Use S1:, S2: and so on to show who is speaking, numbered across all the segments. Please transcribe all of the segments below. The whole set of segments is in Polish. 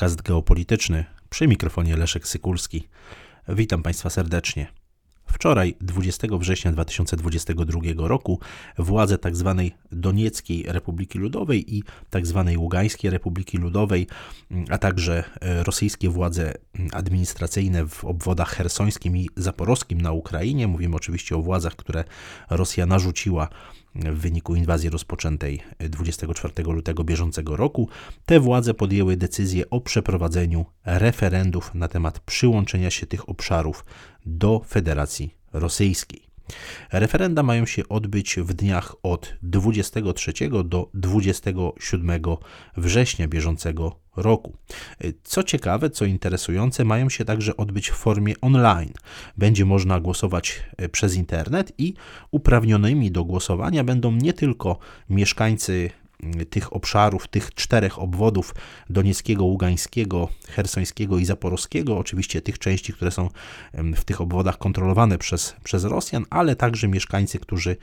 S1: podcast geopolityczny. Przy mikrofonie Leszek Sykulski. Witam Państwa serdecznie. Wczoraj, 20 września 2022 roku, władze tzw. Tak Donieckiej Republiki Ludowej i tzw. Tak Ługańskiej Republiki Ludowej, a także e, rosyjskie władze administracyjne w obwodach hersońskim i zaporowskim na Ukrainie, mówimy oczywiście o władzach, które Rosja narzuciła w wyniku inwazji rozpoczętej 24 lutego bieżącego roku, te władze podjęły decyzję o przeprowadzeniu referendów na temat przyłączenia się tych obszarów do Federacji Rosyjskiej. Referenda mają się odbyć w dniach od 23 do 27 września bieżącego roku. Co ciekawe, co interesujące, mają się także odbyć w formie online. Będzie można głosować e, przez internet i uprawnionymi do głosowania będą nie tylko mieszkańcy tych obszarów, tych czterech obwodów Donieckiego, Ługańskiego, Hersońskiego i Zaporowskiego, oczywiście tych części, które są w tych obwodach kontrolowane przez, przez Rosjan, ale także mieszkańcy, którzy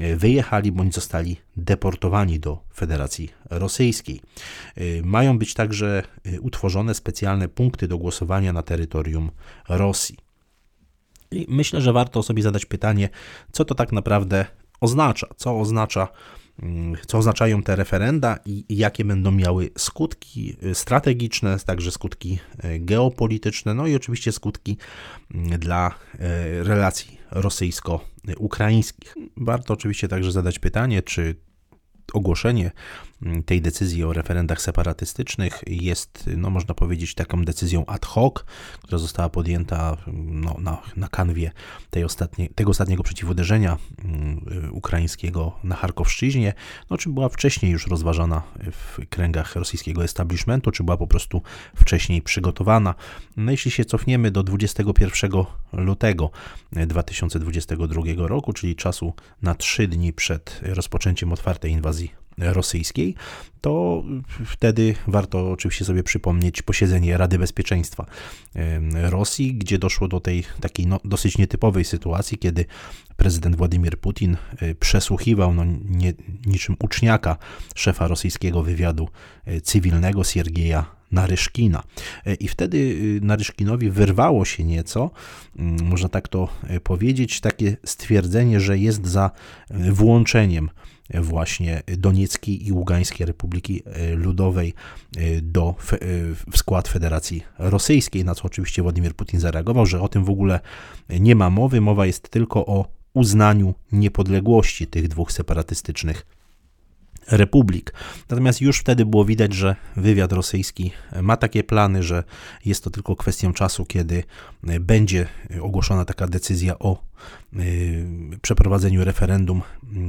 S1: e, wyjechali bądź zostali deportowani do Federacji Rosyjskiej. E, mają być także e, utworzone specjalne punkty do głosowania na terytorium Rosji. I myślę, że warto sobie zadać pytanie, co to tak naprawdę oznacza, co oznacza Mm, co oznaczają te referenda i jakie będą miały skutki strategiczne, także skutki e, geopolityczne, no i oczywiście skutki mm, dla e, relacji rosyjsko-ukraińskich. Warto oczywiście także zadać pytanie, czy ogłoszenie tej decyzji o referendach separatystycznych jest, no można powiedzieć, taką decyzją ad hoc, która została podjęta no, na, na kanwie tej ostatnie, tego ostatniego przeciwuderzenia mm, ukraińskiego na Charkowszczyźnie, no, czy była wcześniej już rozważana w kręgach rosyjskiego establishmentu, czy była po prostu wcześniej przygotowana. No, jeśli się cofniemy do 21 lutego 2022 roku, czyli czasu na trzy dni przed rozpoczęciem otwartej inwazji rosyjskiej, to wtedy warto oczywiście sobie przypomnieć posiedzenie Rady Bezpieczeństwa Rosji, gdzie doszło do tej takiej no, dosyć nietypowej sytuacji, kiedy prezydent Władimir Putin e, przesłuchiwał no, nie, niczym uczniaka szefa rosyjskiego wywiadu e, cywilnego Siergieja Naryszkina. E, I wtedy Naryszkinowi wyrwało się nieco, można tak to powiedzieć, takie stwierdzenie, że jest za włączeniem właśnie Donieckiej i Ługańskiej Republiki e, Ludowej e, do, e, w skład Federacji Rosyjskiej, na co oczywiście Władimir Putin zareagował, że o tym w ogóle nie ma mowy, mowa jest tylko o uznaniu niepodległości tych dwóch separatystycznych republik. Natomiast już wtedy było widać, że wywiad rosyjski ma takie plany, że jest to tylko kwestią czasu, kiedy będzie ogłoszona taka decyzja o przeprowadzeniu referendum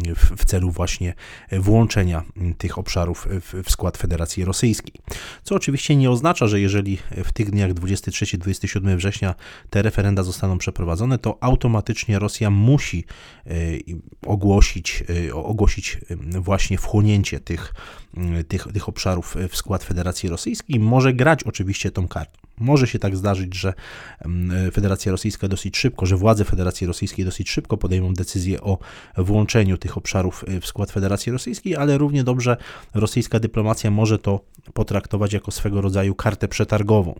S1: y, w, w, celu właśnie włączenia tych obszarów w, w, skład Federacji Rosyjskiej. Co oczywiście nie oznacza, że jeżeli w tych dniach 23-27 września te referenda zostaną przeprowadzone, to automatycznie Rosja musi y, ogłosić, ogłosić właśnie wchłonięcie tych, tych, tych obszarów w skład Federacji Rosyjskiej. Może grać oczywiście tą kartą. Może się tak zdarzyć, że Federacja Rosyjska dosyć szybko, że władze Federacji Rosyjskiej dosyć szybko podejmą decyzję o włączeniu tych obszarów w skład Federacji Rosyjskiej, ale równie dobrze rosyjska dyplomacja może to potraktować jako swego rodzaju kartę przetargową.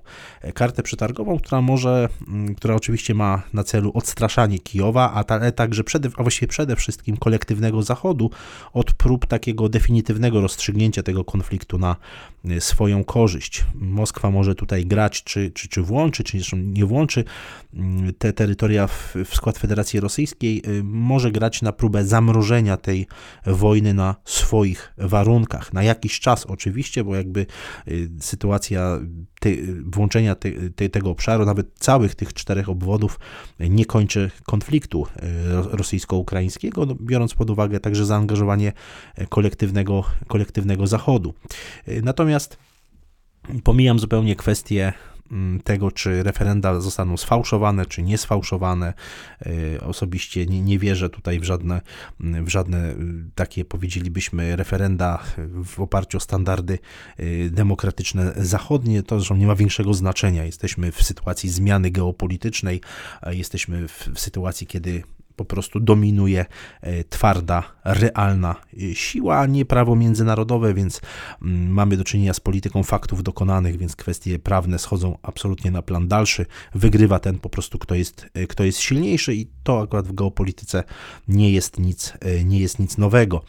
S1: Kartę przetargową, która może, która oczywiście ma na celu odstraszanie Kijowa, ale także przede, a właściwie przede wszystkim kolektywnego Zachodu od prób takiego definitywnego rozstrzygnięcia tego konfliktu na swoją korzyść. Moskwa może tutaj grać, czy, czy, czy włączy, czy nie włączy te terytoria w, w skład Federacji Rosyjskiej, y, może grać na próbę zamrożenia tej wojny na swoich warunkach. Na jakiś czas oczywiście, bo jakby y, sytuacja włączenia te, te, tego obszaru, nawet całych tych czterech obwodów, nie kończy konfliktu y, rosyjsko-ukraińskiego, no, biorąc pod uwagę także zaangażowanie kolektywnego, kolektywnego Zachodu. Natomiast pomijam zupełnie kwestię tego, czy referenda zostaną sfałszowane, czy nie sfałszowane. Y, osobiście nie, nie wierzę tutaj w żadne, w żadne y, takie, powiedzielibyśmy, referenda w oparciu o standardy y, demokratyczne zachodnie. To zresztą nie ma większego znaczenia. Jesteśmy w sytuacji zmiany geopolitycznej, jesteśmy w, w sytuacji, kiedy po prostu dominuje e, twarda, realna e, siła, a nie prawo międzynarodowe, więc mm, mamy do czynienia z polityką faktów dokonanych, więc kwestie prawne schodzą absolutnie na plan dalszy. Wygrywa ten po prostu, kto jest, e, kto jest silniejszy i to akurat w geopolityce nie jest nic, nie jest nic nowego.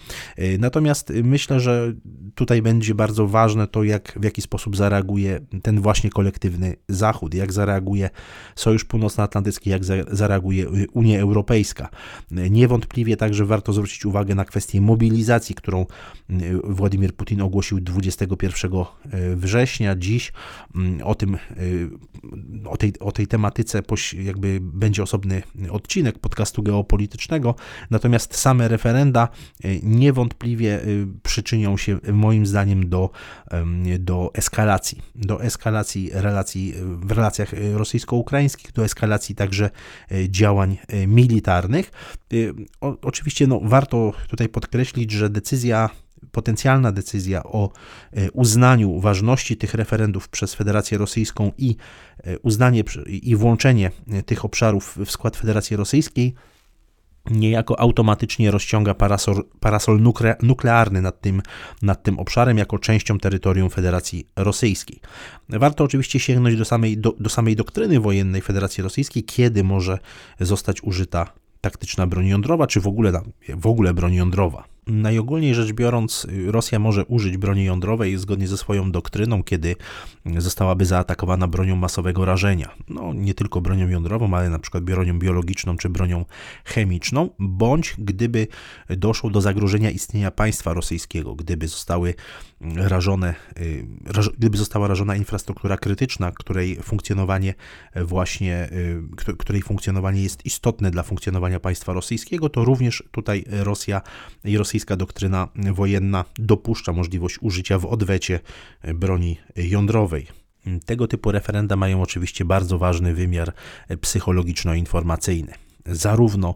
S1: Natomiast myślę, że tutaj będzie bardzo ważne to, jak, w jaki sposób zareaguje ten właśnie kolektywny Zachód, jak zareaguje Sojusz Północnoatlantycki, jak zareaguje Unia Europejska. Niewątpliwie także warto zwrócić uwagę na kwestię mobilizacji, którą y, Władimir Putin ogłosił 21 y, września. Dziś mm, o tym, y, o tej, o tej tematyce jakby będzie osobny odcinek podcastu geopolitycznego, natomiast same referenda niewątpliwie przyczynią się moim zdaniem do, do eskalacji, do eskalacji relacji w relacjach rosyjsko-ukraińskich, do eskalacji także działań militarnych. O, oczywiście no, warto tutaj podkreślić, że decyzja potencjalna decyzja o e, uznaniu ważności tych referendów przez Federację Rosyjską i e, uznanie i włączenie tych obszarów w skład Federacji Rosyjskiej niejako automatycznie rozciąga parasol, parasol nuklearny nad tym, nad tym obszarem jako częścią terytorium Federacji Rosyjskiej. Warto oczywiście sięgnąć do samej, do, do samej doktryny wojennej Federacji Rosyjskiej, kiedy może zostać użyta taktyczna broń jądrowa, czy w ogóle, w ogóle broń jądrowa. Najogólniej rzecz biorąc, Rosja może użyć broni jądrowej zgodnie ze swoją doktryną, kiedy zostałaby zaatakowana bronią masowego rażenia. No, nie tylko bronią jądrową, ale na przykład bronią biologiczną czy bronią chemiczną, bądź gdyby doszło do zagrożenia istnienia państwa rosyjskiego, gdyby zostały rażone, y, gdyby została rażona infrastruktura krytyczna, której funkcjonowanie właśnie, y, której funkcjonowanie jest istotne dla funkcjonowania państwa rosyjskiego, to również tutaj Rosja i rosyjska doktryna wojenna dopuszcza możliwość użycia w odwecie broni jądrowej. Tego typu referenda mają oczywiście bardzo ważny wymiar psychologiczno-informacyjny zarówno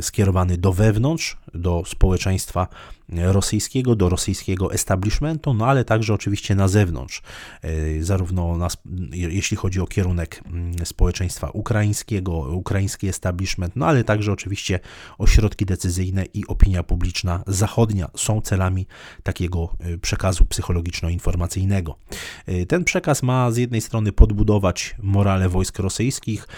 S1: skierowany do wewnątrz, do społeczeństwa rosyjskiego, do rosyjskiego establishmentu, no ale także oczywiście na zewnątrz, e, zarówno na, jeśli chodzi o kierunek mm, społeczeństwa ukraińskiego, ukraiński establishment, no ale także oczywiście ośrodki decyzyjne i opinia publiczna zachodnia są celami takiego e, przekazu psychologiczno-informacyjnego. E, ten przekaz ma z jednej strony podbudować morale wojsk rosyjskich,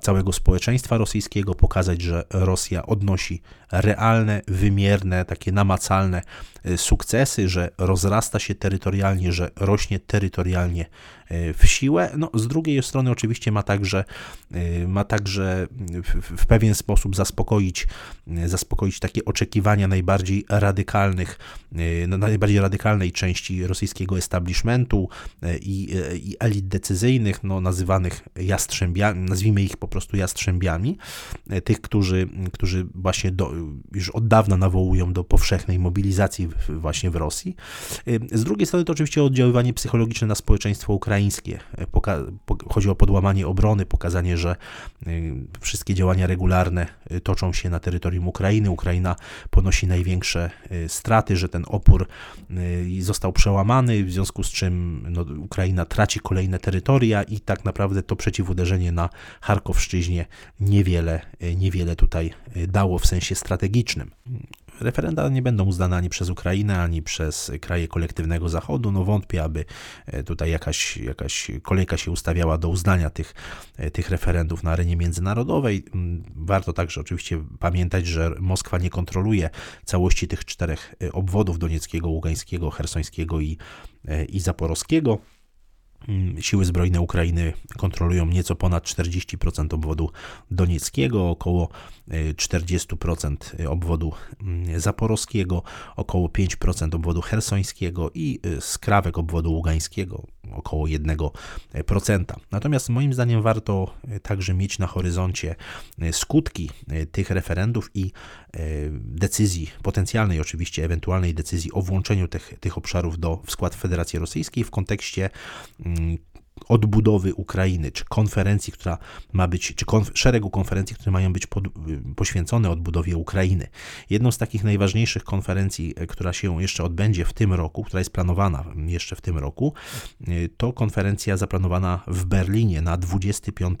S1: całego społeczeństwa rosyjskiego, pokazać, że Rosja odnosi realne, wymierne, takie namacalne sukcesy, że rozrasta się terytorialnie, że rośnie terytorialnie y, w siłę. No, z drugiej strony oczywiście ma także, y, ma także w, pewien sposób zaspokoić, zaspokoić takie oczekiwania najbardziej radykalnych, najbardziej radykalnej części rosyjskiego establishmentu i, i elit decyzyjnych, no, nazywanych jastrzębiami, nazwijmy ich po prostu jastrzębiami, tych, którzy, którzy właśnie do, już od dawna nawołują do powszechnej mobilizacji właśnie w Rosji. Y, z drugiej strony to oczywiście oddziaływanie psychologiczne na społeczeństwo ukraińskie. Chodzi o podłamanie obrony, pokazanie, że y, wszystkie działania regularne y, toczą się na terytorium Ukrainy. Ukraina ponosi największe straty, że ten opór został przełamany, w związku z czym no, Ukraina traci kolejne terytoria i tak naprawdę to przeciwuderzenie na Charkowszczyźnie niewiele, niewiele tutaj dało w sensie strategicznym. Referenda nie będą uznane ani przez Ukrainę, ani przez kraje kolektywnego Zachodu. No wątpię, aby e, tutaj jakaś, jakaś kolejka się ustawiała do uznania tych, e, tych referendów na arenie międzynarodowej. Mm, warto także oczywiście pamiętać, że Moskwa nie kontroluje całości tych czterech e, obwodów donieckiego, ługańskiego, hersońskiego i, i zaporowskiego. Mm, siły zbrojne Ukrainy kontrolują nieco ponad 40% obwodu donieckiego, około 40% y, obwodu mm, zaporowskiego, około 5% obwodu hersońskiego i y, skrawek obwodu ługańskiego, około 1%. Natomiast moim zdaniem warto także mieć na horyzoncie skutki tych referendów i decyzji, potencjalnej oczywiście, ewentualnej decyzji o włączeniu tych, tych obszarów do, w skład Federacji Rosyjskiej w kontekście mm, odbudowy Ukrainy, czy konferencji, która ma być, czy konf szeregu konferencji, które mają być pod, poświęcone odbudowie Ukrainy. Jedną z takich najważniejszych konferencji, która się jeszcze odbędzie w tym roku, która jest planowana jeszcze w tym roku, to konferencja zaplanowana w Berlinie na 25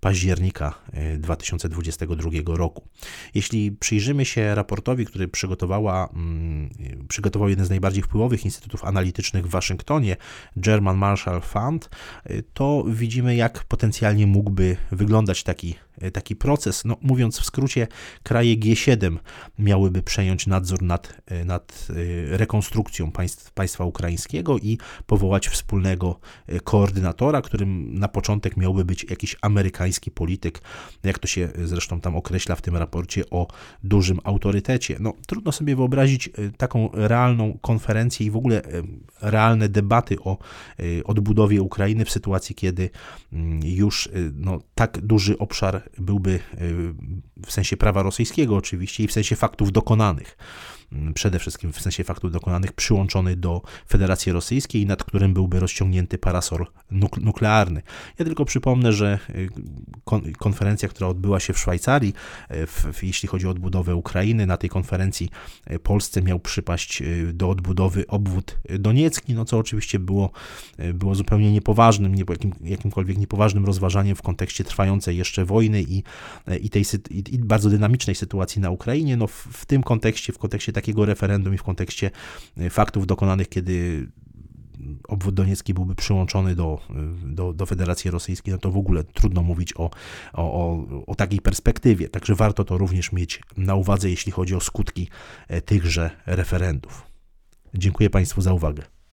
S1: października 2022 roku. Jeśli przyjrzymy się raportowi, który przygotowała, mm, przygotował jeden z najbardziej wpływowych instytutów analitycznych w Waszyngtonie, German Marshall Fund, to widzimy, jak potencjalnie mógłby wyglądać taki E, taki proces. No, mówiąc w skrócie, kraje G7 miałyby przejąć nadzór nad, e, nad rekonstrukcją państw, państwa ukraińskiego i powołać wspólnego koordynatora, którym na początek miałby być jakiś amerykański polityk, jak to się zresztą tam określa w tym raporcie o dużym autorytecie. No, trudno sobie wyobrazić taką realną konferencję i w ogóle realne debaty o odbudowie Ukrainy w sytuacji, kiedy mm, już no, tak duży obszar byłby y, w sensie prawa rosyjskiego oczywiście i w sensie faktów dokonanych przede wszystkim w sensie faktów dokonanych, przyłączony do Federacji Rosyjskiej, nad którym byłby rozciągnięty parasol nuklearny. Ja tylko przypomnę, że y, konferencja, która odbyła się w Szwajcarii, y, w, jeśli chodzi o odbudowę Ukrainy, na tej konferencji y, Polsce miał przypaść do odbudowy obwód doniecki, no co oczywiście było, było zupełnie niepoważnym, nie, jakim, jakimkolwiek niepoważnym rozważaniem w kontekście trwającej jeszcze wojny i, i tej i, bardzo dynamicznej sytuacji na Ukrainie. No w, w tym kontekście, w kontekście takiego referendum i w kontekście e, faktów dokonanych, kiedy obwód doniecki byłby przyłączony do, e, do, do Federacji Rosyjskiej, no to w ogóle trudno mówić o, o, o, o takiej perspektywie. Także warto to również mieć na uwadze, jeśli chodzi o skutki e, tychże referendów. Dziękuję Państwu za uwagę.